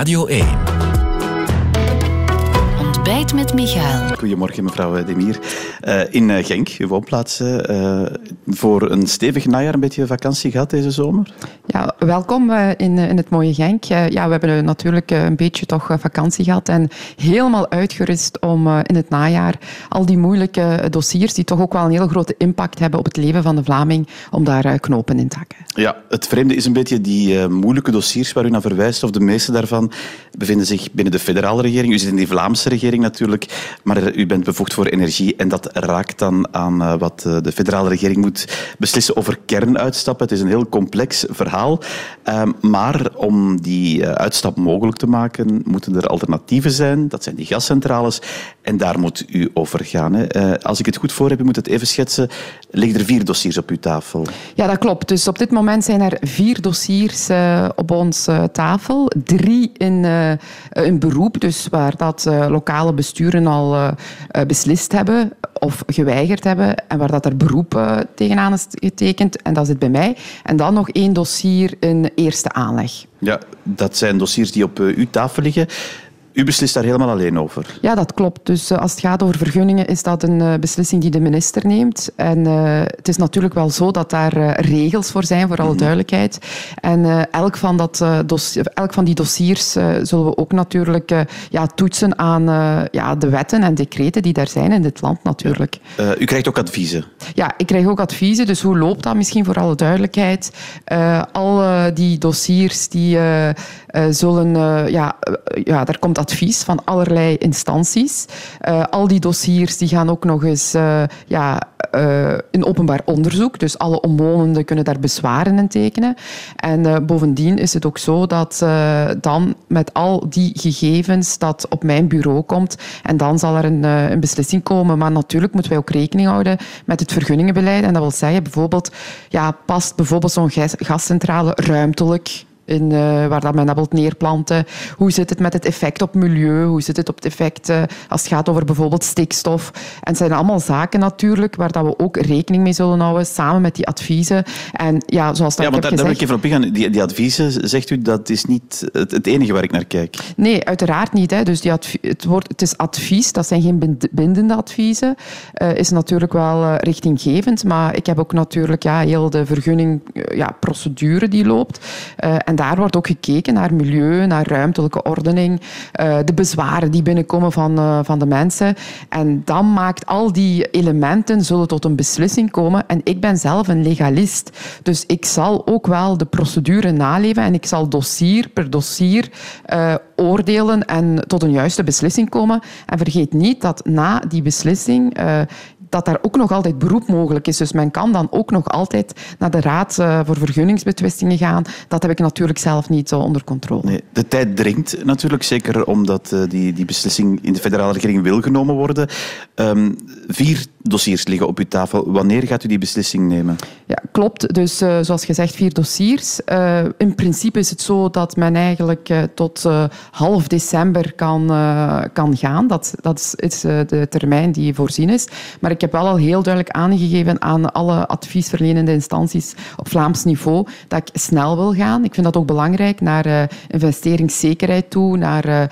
Radio 1. Met Michael. Goedemorgen, mevrouw Demir. Uh, in eh, Genk, uw woonplaats, uh, voor een stevig najaar een beetje vakantie gehad deze zomer? Ja, welkom in, in het mooie Genk. ja, we hebben natuurlijk een beetje toch vakantie gehad en helemaal uitgerust om in het najaar al die moeilijke dossiers, die toch ook wel een hele grote impact hebben op het leven van de Vlaming, om daar knopen in te hakken. Ja, het vreemde is een beetje die moeilijke dossiers waar u naar verwijst, of de meeste daarvan bevinden zich binnen de federale regering. U zit in die Vlaamse regering natuurlijk, maar u bent bevoegd voor energie en dat raakt dan aan eh, wat eh, de federale regering moet beslissen over kernuitstappen. Het is een heel complex verhaal. Ehm, maar om die eh, uitstap mogelijk te maken, moeten er alternatieven zijn. Dat zijn die gascentrales. En daar moet u over gaan. Hè. Als ik het goed voor heb, u moet het even schetsen, liggen er vier dossiers op uw tafel. Ja, dat klopt. Dus op dit moment zijn er vier dossiers op onze tafel. Drie in een beroep, dus waar dat lokale besturen al beslist hebben of geweigerd hebben en waar dat er beroep uh, tegenaan is getekend. En dat zit bij mij. En dan nog één dossier in eerste aanleg. Ja, dat zijn dossiers die op uh, uw tafel liggen. U beslist daar helemaal alleen over? Ja, dat klopt. Dus uh, als het gaat over vergunningen, is dat een uh, beslissing die de minister neemt. En uh, het is natuurlijk wel zo dat daar regels voor zijn, voor alle mm duidelijkheid. En elk, van dat, elk van die dossiers zullen we ook natuurlijk ja, toetsen aan ja, de wetten en decreten die daar zijn in dit land natuurlijk. Ja. u krijgt ook adviezen? Ja, ik krijg ook adviezen. Dus hoe loopt dat misschien voor alle duidelijkheid? al die dossiers die zullen... ja, ja, daar komt advies van allerlei instanties. Uh, al die dossiers die gaan ook nog eens uh, ja, uh, in openbaar onderzoek. Dus alle omwonenden kunnen daar bezwaren in tekenen. En bovendien is het ook zo dat dan met al die gegevens dat op mijn bureau komt en dan zal er een, een beslissing komen. Maar natuurlijk moeten wij ook rekening houden met het vergunningenbeleid. En dat wil zeggen bijvoorbeeld, ja, past bijvoorbeeld zo'n gascentrale ruimtelijk in, uh, waar dat men bijvoorbeeld neerplanten. Hoe zit het met het effect op milieu? Hoe zit het op het effect uh, als het gaat over bijvoorbeeld stikstof? En het zijn allemaal zaken natuurlijk waar dat we ook rekening mee zullen houden, samen met die adviezen. En ja, zoals dat ja, want daar, daar wil ik even op ingaan. Die, die adviezen, zegt u, dat is niet het, het, enige waar ik naar kijk? Nee, uiteraard niet. Hè. Dus die het, wordt, het is advies, dat zijn geen bindende adviezen. Uh, is natuurlijk wel richtinggevend, maar ik heb ook natuurlijk ja, heel de vergunning, ja, procedure die loopt. en daar wordt ook gekeken naar milieu, naar ruimtelijke ordening, uh, de bezwaren die binnenkomen van, uh, van de mensen. En dan maakt al die elementen zullen tot een beslissing komen. En ik ben zelf een legalist, dus ik zal ook wel de procedure naleven en ik zal dossier per dossier uh, oordelen en tot een juiste beslissing komen. En vergeet niet dat na die beslissing dat daar ook nog altijd beroep mogelijk is. Dus men kan dan ook nog altijd naar de Raad eh, voor Vergunningsbetwistingen gaan. Dat heb ik natuurlijk zelf niet onder controle. Nee, de tijd dringt natuurlijk, zeker omdat eh, die, die beslissing in de federale regering wil genomen worden. Um, vier dossiers liggen op uw tafel. Wanneer gaat u die beslissing nemen? Ja, klopt. Dus uh, zoals gezegd, vier dossiers. Uh, in principe is het zo dat men eigenlijk uh, tot half december kan, kan gaan. Dat, dat is, is de termijn die voorzien is. Maar ik heb wel al heel duidelijk aangegeven aan alle adviesverlenende instanties op Vlaams niveau dat ik snel wil gaan. Ik vind dat ook belangrijk naar investeringszekerheid toe, naar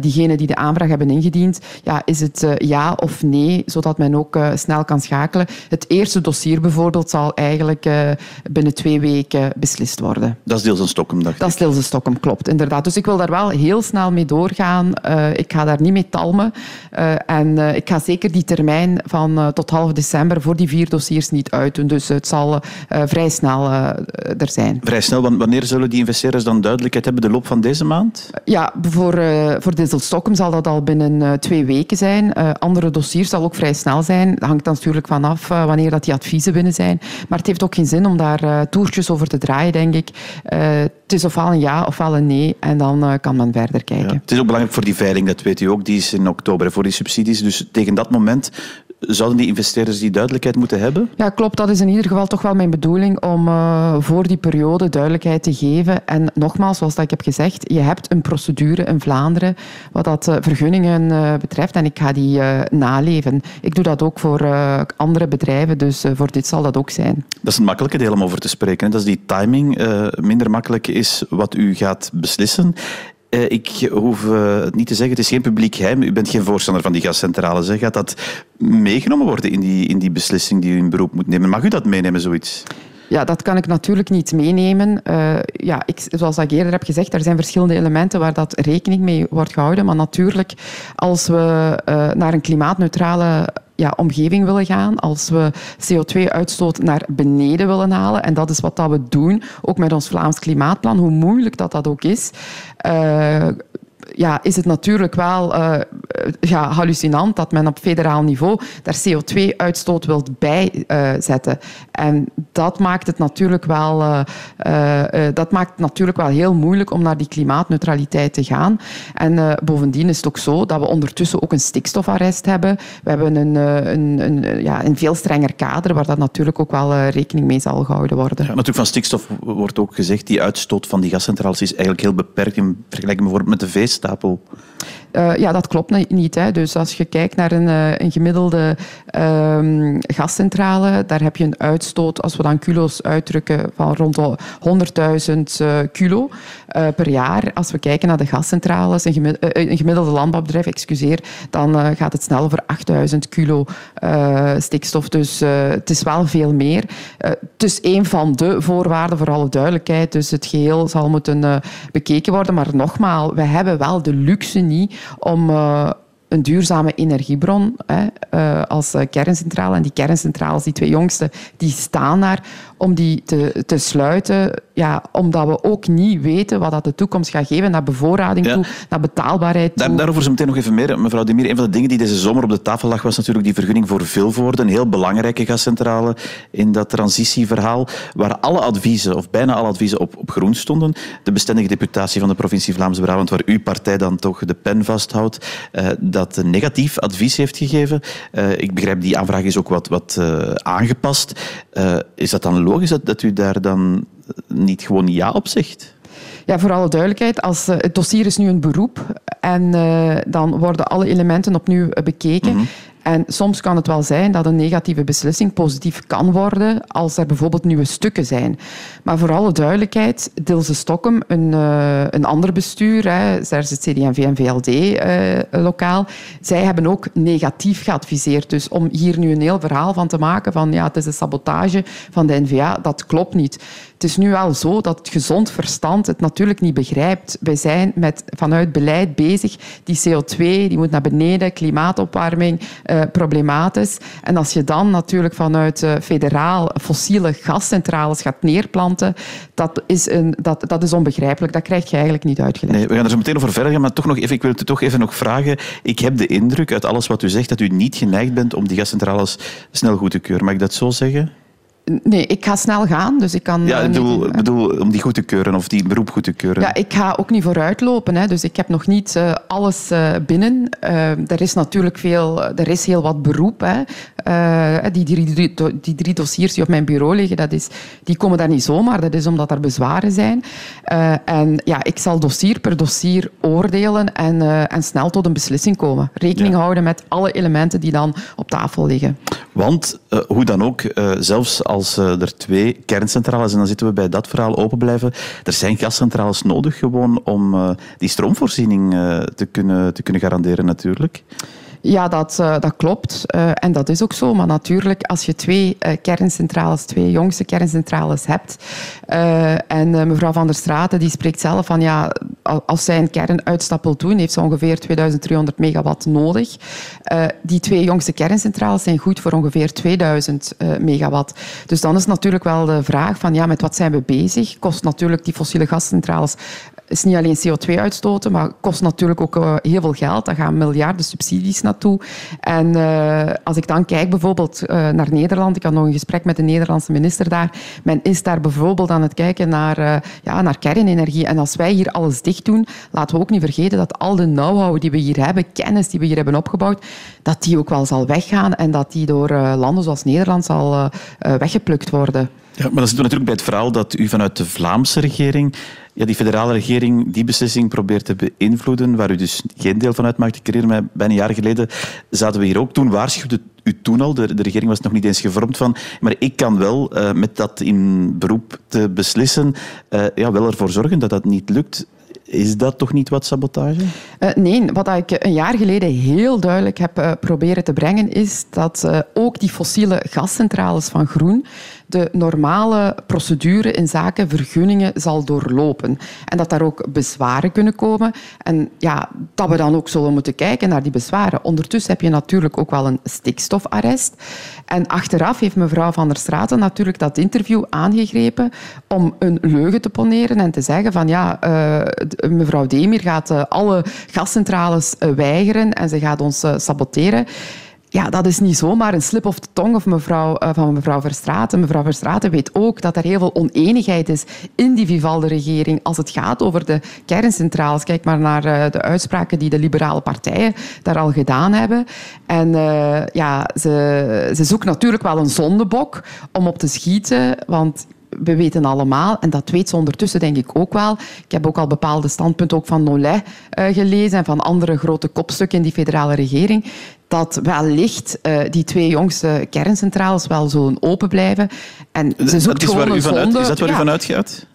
diegenen die de aanvraag hebben ingediend. Ja, is het ja of nee, zodat men ook uh, snel kan schakelen. Het eerste dossier bijvoorbeeld zal eigenlijk uh, binnen twee weken beslist worden. Dat is deels een Stockholm, dacht Dat is deels een Stockholm, klopt, inderdaad. Dus ik wil daar wel heel snel mee doorgaan. Uh, ik ga daar niet mee talmen. en ik ga zeker die termijn van tot half december voor die vier dossiers niet uitdoen. Dus het zal vrij snel er zijn. Vrij snel, want wanneer zullen die investeerders dan duidelijkheid hebben? De loop van deze maand? Ja, voor, voor Diesel Stockholm zal dat al binnen twee weken zijn. andere dossiers zal ook vrij snel zijn. Dat hangt natuurlijk vanaf uh, wanneer dat die adviezen binnen zijn. Maar het heeft ook geen zin om daar uh, toertjes over te draaien, denk ik. Uh, het is ofwel een ja ofwel een nee en dan kan men verder kijken. Het is ook belangrijk voor die veiling, dat weet u ook. Die is in oktober voor die subsidies. Dus tegen dat moment zouden die investeerders die duidelijkheid moeten hebben? Ja, klopt. Dat is in ieder geval toch wel mijn bedoeling om uh, voor die periode duidelijkheid te geven. En nogmaals, zoals dat ik heb gezegd, je hebt een procedure in Vlaanderen wat dat uh, vergunningen uh, betreft en ik ga die naleven. Ik doe dat ook voor andere bedrijven, dus voor dit zal dat ook zijn. Dat is een makkelijke deel om over te spreken. Dat is die timing minder makkelijk is wat u gaat beslissen. Uh, ik hoef uh, het niet te zeggen, het is geen publiek geheim. U bent geen voorstander van die gascentrales. Hè. Gaat dat meegenomen worden in die, in die beslissing die u in beroep moet nemen? Mag u dat meenemen, zoiets? Ja, dat kan ik natuurlijk niet meenemen. Uh, ja, ik, zoals ik eerder heb gezegd, er zijn verschillende elementen waar dat rekening mee wordt gehouden. Maar natuurlijk, als we naar een klimaatneutrale ja, omgeving willen gaan, als we CO2-uitstoot naar beneden willen halen, en dat is wat dat we doen, ook met ons Vlaams Klimaatplan, hoe moeilijk dat dat ook is, uh, ja, is het natuurlijk wel uh, ja, hallucinant dat men op federaal niveau daar CO2-uitstoot wilt bijzetten. En dat maakt het natuurlijk wel, uh, dat maakt het natuurlijk wel heel moeilijk om naar die klimaatneutraliteit te gaan. En bovendien is het ook zo dat we ondertussen ook een stikstofarrest hebben. We hebben een, een, een, ja, een veel strenger kader waar dat natuurlijk ook wel rekening mee zal gehouden worden. Ja, natuurlijk van stikstof wordt ook gezegd, die uitstoot van die gascentrales is eigenlijk heel beperkt in vergelijking bijvoorbeeld met de veestapel. Uh, ja, dat klopt niet. Hè. Dus als je kijkt naar een, uh, een gemiddelde uh, gascentrale, daar heb je een uitstoot, als we dan kilo's uitdrukken, van rond de 100.000 uh, kilo per jaar. Als we kijken naar de gascentrales, een, een gemiddelde landbouwbedrijf, excuseer, dan gaat het snel over 8.000 kilo stikstof. Dus het is wel veel meer. het is een van de voorwaarden, voor alle duidelijkheid. Dus het geheel zal moeten bekeken worden. Maar nogmaals, we hebben wel de luxe niet om uh, een duurzame energiebron hè, uh, als kerncentrale. En die kerncentrales, die twee jongste, die staan daar om die te, te sluiten. Ja, omdat we ook niet weten wat dat de toekomst gaat geven naar bevoorrading toe, naar betaalbaarheid toe. Daar, daarover zo meteen nog even meer. Mevrouw Demir, een van de dingen die deze zomer op de tafel lag, was natuurlijk die vergunning voor Vilvoorde. Een heel belangrijke gascentrale in dat transitieverhaal, waar alle adviezen, of bijna alle adviezen, op, op groen stonden. De bestendige deputatie van de provincie Vlaams-Brabant, waar uw partij dan toch de pen vasthoudt, uh, dat een negatief advies heeft gegeven. Uh, ik begrijp, die aanvraag is ook wat, wat uh, aangepast. is dat dan logisch dat, dat u daar dan niet gewoon ja op zegt? Ja, voor alle duidelijkheid, als, uh, het dossier is nu een beroep en uh, dan worden alle elementen opnieuw bekeken. Mm -hmm. En soms kan het wel zijn dat een negatieve beslissing positief kan worden als er bijvoorbeeld nieuwe stukken zijn. Maar voor alle duidelijkheid, Dilse Stokkem, een, uh, een ander bestuur, hè, is het CD&V en VLD uh, lokaal, zij hebben ook negatief geadviseerd. Dus om hier nu een heel verhaal van te maken van ja, het is een sabotage van de NVA, dat klopt niet. Het is nu wel zo dat het gezond verstand het natuurlijk niet begrijpt. Wij zijn met, vanuit beleid bezig. Die CO2 die moet naar beneden, klimaatopwarming, uh, problematisch. En als je dan natuurlijk vanuit uh, federaal fossiele gascentrales gaat neerplanten, dat is, een, dat, dat is onbegrijpelijk. Dat krijg je eigenlijk niet uitgelegd. Nee, we gaan er zo meteen over verder gaan, maar toch nog even, ik wil het toch even nog vragen. Ik heb de indruk uit alles wat u zegt dat u niet geneigd bent om die gascentrales snel goed te keuren. Mag ik dat zo zeggen? Nee, ik ga snel gaan, dus ik kan... Ja, ik bedoel, niet, bedoel, om die goed te keuren of die beroep goed te keuren. Ja, ik ga ook niet vooruitlopen, hè, dus ik heb nog niet uh, alles uh, binnen. Uh, er is natuurlijk veel, er is heel wat beroep. Hè. Die, die, die, die, drie dossiers die op mijn bureau liggen, dat is, die komen daar niet zomaar. Dat is omdat er bezwaren zijn. en ja, ik zal dossier per dossier oordelen en, en snel tot een beslissing komen. Rekening ja. houden met alle elementen die dan op tafel liggen. Want, hoe dan ook, zelfs als als er twee kerncentrales, en dan zitten we bij dat verhaal open blijven, er zijn gascentrales nodig gewoon om die stroomvoorziening te kunnen, te kunnen garanderen natuurlijk. Ja, dat, dat klopt. En dat is ook zo. Maar natuurlijk, als je twee kerncentrales, twee jongste kerncentrales hebt, en mevrouw Van der Straten die spreekt zelf van ja, als zij een kernuitstap wil doen, heeft ze ongeveer 2300 megawatt nodig. die twee jongste kerncentrales zijn goed voor ongeveer 2000 megawatt. Dus dan is natuurlijk wel de vraag van ja, met wat zijn we bezig? Kost natuurlijk die fossiele gascentrales is niet alleen CO2 uitstoten, maar kost natuurlijk ook uh, heel veel geld. Daar gaan miljarden subsidies naartoe. En uh, als ik dan kijk bijvoorbeeld uh, naar Nederland, ik had nog een gesprek met de Nederlandse minister daar. Men is daar bijvoorbeeld aan het kijken naar, ja, naar kernenergie. En als wij hier alles dicht doen, laten we ook niet vergeten dat al de know-how die we hier hebben, kennis die we hier hebben opgebouwd, dat die ook wel zal weggaan en dat die door landen zoals Nederland zal weggeplukt worden. Ja, maar zitten we natuurlijk bij het verhaal dat u vanuit de Vlaamse regering ja, die federale regering die beslissing probeert te beïnvloeden, waar u dus geen deel van uitmaakt. Ik herinner mij, bijna een jaar geleden zaten we hier ook. Toen waarschuwde u toen al, de, regering was nog niet eens gevormd van, maar ik kan wel uh, met dat in beroep te beslissen, uh, ja, wel ervoor zorgen dat dat niet lukt. Is dat toch niet wat sabotage? Uh, nee, wat ik een jaar geleden heel duidelijk heb proberen te brengen, is dat ook die fossiele gascentrales van Groen de normale procedure in zaken vergunningen zal doorlopen. En dat daar ook bezwaren kunnen komen. En ja, dat we dan ook zullen moeten kijken naar die bezwaren. Ondertussen heb je natuurlijk ook wel een stikstofarrest. En achteraf heeft mevrouw Van der Straten natuurlijk dat interview aangegrepen om een leugen te poneren en te zeggen van ja, uh, mevrouw Demir gaat uh, alle gascentrales uh, weigeren en ze gaat ons saboteren. Ja, dat is niet zomaar een slip of de tong of mevrouw, uh, van mevrouw Verstraeten. Mevrouw Verstraeten weet ook dat er heel veel oneenigheid is in die Vivalde-regering als het gaat over de kerncentrales. Kijk maar naar uh, de uitspraken die de liberale partijen daar al gedaan hebben. En uh, ja, ze, ze zoekt natuurlijk wel een zondebok om op te schieten, want we weten allemaal, en dat weet ze ondertussen denk ik ook wel. Ik heb ook al bepaalde standpunten ook van Nollet uh, gelezen en van andere grote kopstukken in die federale regering dat wellicht uh, die twee jongste kerncentrales wel zullen open blijven. En ze zoekt is, gewoon een zonde. is dat waar ja. u van uitgaat?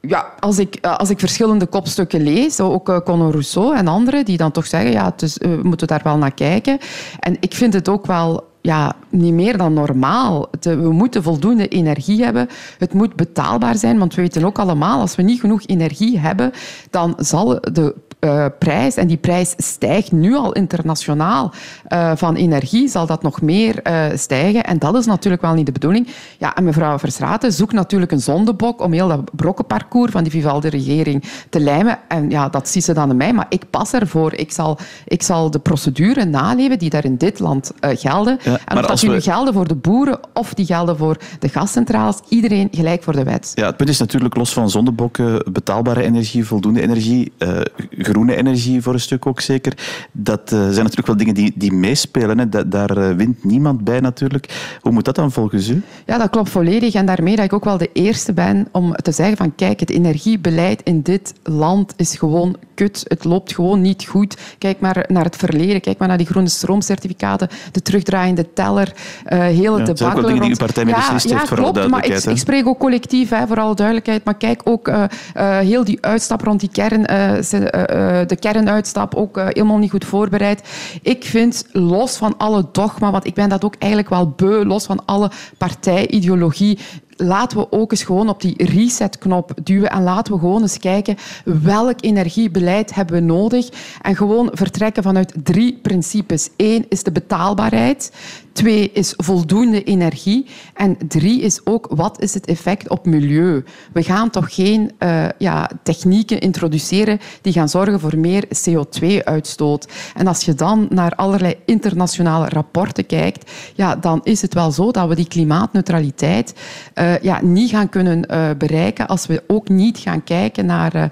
Ja, als ik, als ik verschillende kopstukken lees, ook Conor Rousseau en anderen, die dan toch zeggen, ja, is, we moeten daar wel naar kijken. En ik vind het ook wel ja, niet meer dan normaal. we moeten voldoende energie hebben. Het moet betaalbaar zijn, want we weten ook allemaal, als we niet genoeg energie hebben, dan zal de uh, prijs, en die prijs stijgt nu al internationaal uh, van energie, zal dat nog meer uh, stijgen. En dat is natuurlijk wel niet de bedoeling. Ja, en mevrouw Verstraeten zoekt natuurlijk een zondebok om heel dat brokkenparcours van die Vivaldi-regering te lijmen. En ja, dat ziet ze dan aan mij, maar ik pas ervoor. Ik zal, ik zal de procedure naleven die daar in dit land gelden. Ja, en of dat die nu gelden voor de boeren of die gelden voor de gascentrales, iedereen gelijk voor de wet. Ja, het punt is natuurlijk los van zondebokken, betaalbare energie, voldoende energie groene energie voor een stuk ook zeker. Dat uh, zijn natuurlijk wel dingen die, die meespelen. Hè. Da daar uh, wint niemand bij natuurlijk. Hoe moet dat dan volgens u? Ja, dat klopt volledig. En daarmee dat ik ook wel de eerste ben om te zeggen van kijk, het energiebeleid in dit land is gewoon kut. Het loopt gewoon niet goed. Kijk maar naar het verleden. Kijk maar naar die groene stroomcertificaten, de terugdraaiende teller, uh, heel het ja, debat. Dat zijn ook dingen die uw partij mee beslist ja, heeft, ja, voor alle klopt. Maar ik, ik, spreek ook collectief, hè, voor alle duidelijkheid. Maar kijk ook uh, uh, heel die uitstap rond die kern, de kernuitstap, ook helemaal niet goed voorbereid. Ik vind, los van alle dogma, want ik ben dat ook eigenlijk wel beu, los van alle partijideologie, laten we ook eens gewoon op die resetknop duwen en laten we gewoon eens kijken welk energiebeleid hebben we nodig en gewoon vertrekken vanuit drie principes. Eén is de betaalbaarheid. Twee is voldoende energie. En drie is ook wat is het effect op milieu. We gaan toch geen uh, ja, technieken introduceren die gaan zorgen voor meer CO2-uitstoot. En als je dan naar allerlei internationale rapporten kijkt, ja, dan is het wel zo dat we die klimaatneutraliteit uh, ja, niet gaan kunnen uh, bereiken als we ook niet gaan kijken naar,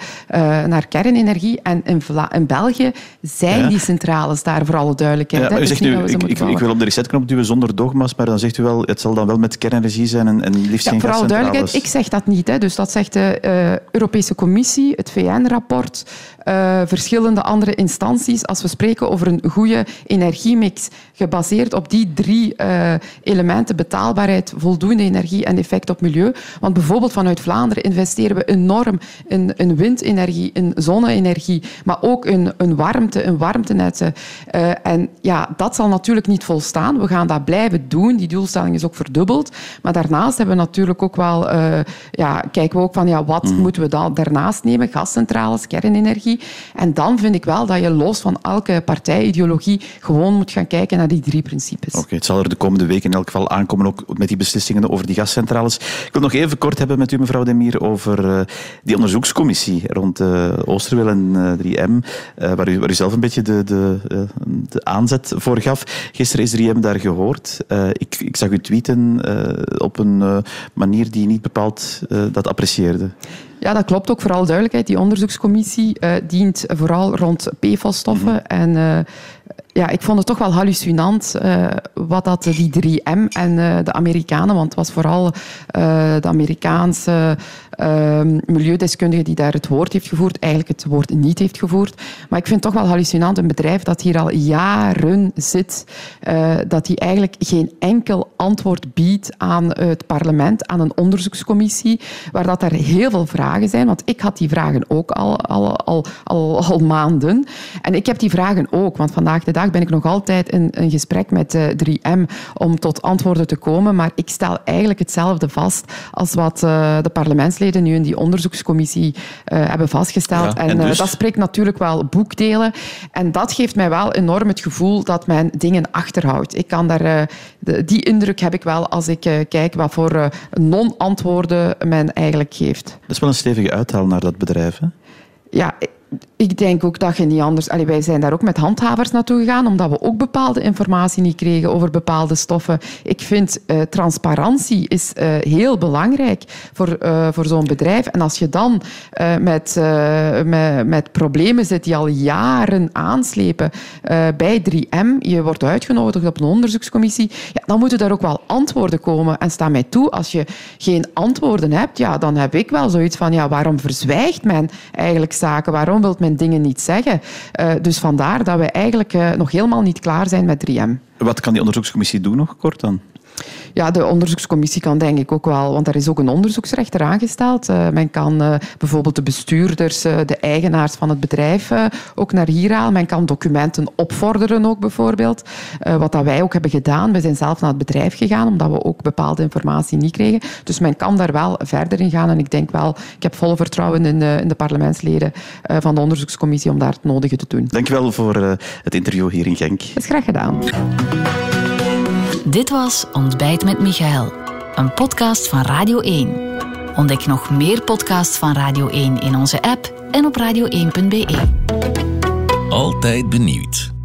naar kernenergie. En in, Vla in België zijn ja. die centrales daar voor alle duidelijkheid. Ja, u zegt nu, ik, ik, ik wil op de resetknop duwen zonder dogma's, maar dan zegt u wel, het zal dan wel met kernenergie zijn en, en liefst ja, geen Vooral duidelijkheid, ik zeg dat niet. Hè. Dus dat zegt de Europese Commissie, het VN-rapport, verschillende andere instanties. Als we spreken over een goede energiemix, gebaseerd op die drie elementen, betaalbaarheid, voldoende energie en effect op milieu. Want bijvoorbeeld vanuit Vlaanderen investeren we enorm in, in windenergie, in zonne-energie, maar ook in, in warmte, in warmtenetten. en ja, dat zal natuurlijk niet volstaan. We gaan dat blijven doen. Die doelstelling is ook verdubbeld. Maar daarnaast hebben we natuurlijk ook wel, uh, ja, kijken we ook van ja, wat mm. moeten we dan daarnaast nemen? Gascentrales, kernenergie. En dan vind ik wel dat je los van elke partijideologie gewoon moet gaan kijken naar die drie principes. Oké, okay, het zal er de komende weken in elk geval aankomen, ook met die beslissingen over die gascentrales. Ik wil nog even kort hebben met u, mevrouw Demir, over uh, die onderzoekscommissie rond uh, Oosterweel en 3M, waar u, waar, u, zelf een beetje de, de, de aanzet voor gaf. Gisteren is 3M daar gehoord. Ik, ik, zag u tweeten op een manier die niet bepaald dat apprecieerde. Ja, dat klopt ook. Vooral duidelijkheid. Die onderzoekscommissie dient vooral rond PFAS-stoffen. Mm -hmm. En ja, ik vond het toch wel hallucinant uh, wat dat die 3M en de Amerikanen, want het was vooral de Amerikaanse ehm, milieudeskundige die daar het woord heeft gevoerd, eigenlijk het woord niet heeft gevoerd. Maar ik vind het toch wel hallucinant, een bedrijf dat hier al jaren zit, uh, dat die eigenlijk geen enkel antwoord biedt aan het parlement, aan een onderzoekscommissie, waar dat er heel veel vragen zijn. Want ik had die vragen ook al, al, al, al, al maanden. En ik heb die vragen ook, want vandaag de dag ben ik nog altijd in een gesprek met 3M om tot antwoorden te komen. Maar ik stel eigenlijk hetzelfde vast als wat uh, de parlementsleden nu in die onderzoekscommissie uh, hebben vastgesteld. Ja, en, en dus? dat spreekt natuurlijk wel boekdelen. En dat geeft mij wel enorm het gevoel dat men dingen achterhoudt. Ik kan daar, de, die indruk heb ik wel als ik kijk wat voor non-antwoorden men eigenlijk geeft. Dat is wel een stevige uithaal naar dat bedrijf, hè? Ja, ik denk ook dat je niet anders... Allee, wij zijn daar ook met handhavers naartoe gegaan, omdat we ook bepaalde informatie niet kregen over bepaalde stoffen. Ik vind uh, transparantie is uh, heel belangrijk voor, uh, voor zo'n bedrijf. En als je dan met, met, met problemen zit die al jaren aanslepen bij 3M, je wordt uitgenodigd op een onderzoekscommissie, ja, dan moeten daar ook wel antwoorden komen. En sta mij toe, als je geen antwoorden hebt, ja, dan heb ik wel zoiets van, ja, waarom verzwijgt men eigenlijk zaken? Waarom wil men dingen niet zeggen? Uh, dus vandaar dat we eigenlijk uh, nog helemaal niet klaar zijn met 3M. Wat kan die onderzoekscommissie doen nog kort dan? Ja, de onderzoekscommissie kan denk ik ook wel, want er is ook een onderzoeksrechter aangesteld. Uh, men kan uh, bijvoorbeeld de bestuurders, uh, de eigenaars van het bedrijf ook naar hier halen. Men kan documenten opvorderen ook bijvoorbeeld. wat dat wij ook hebben gedaan. We zijn zelf naar het bedrijf gegaan, omdat we ook bepaalde informatie niet kregen. Dus men kan daar wel verder in gaan. En ik denk wel, ik heb volle vertrouwen in, in de parlementsleden van de onderzoekscommissie om daar het nodige te doen. Dankjewel voor het interview hier in Genk. Dat is graag gedaan. Dit was Ontbijt met Michael, een podcast van Radio 1. Ontdek nog meer podcasts van Radio 1 in onze app en op radio1.be. Altijd benieuwd.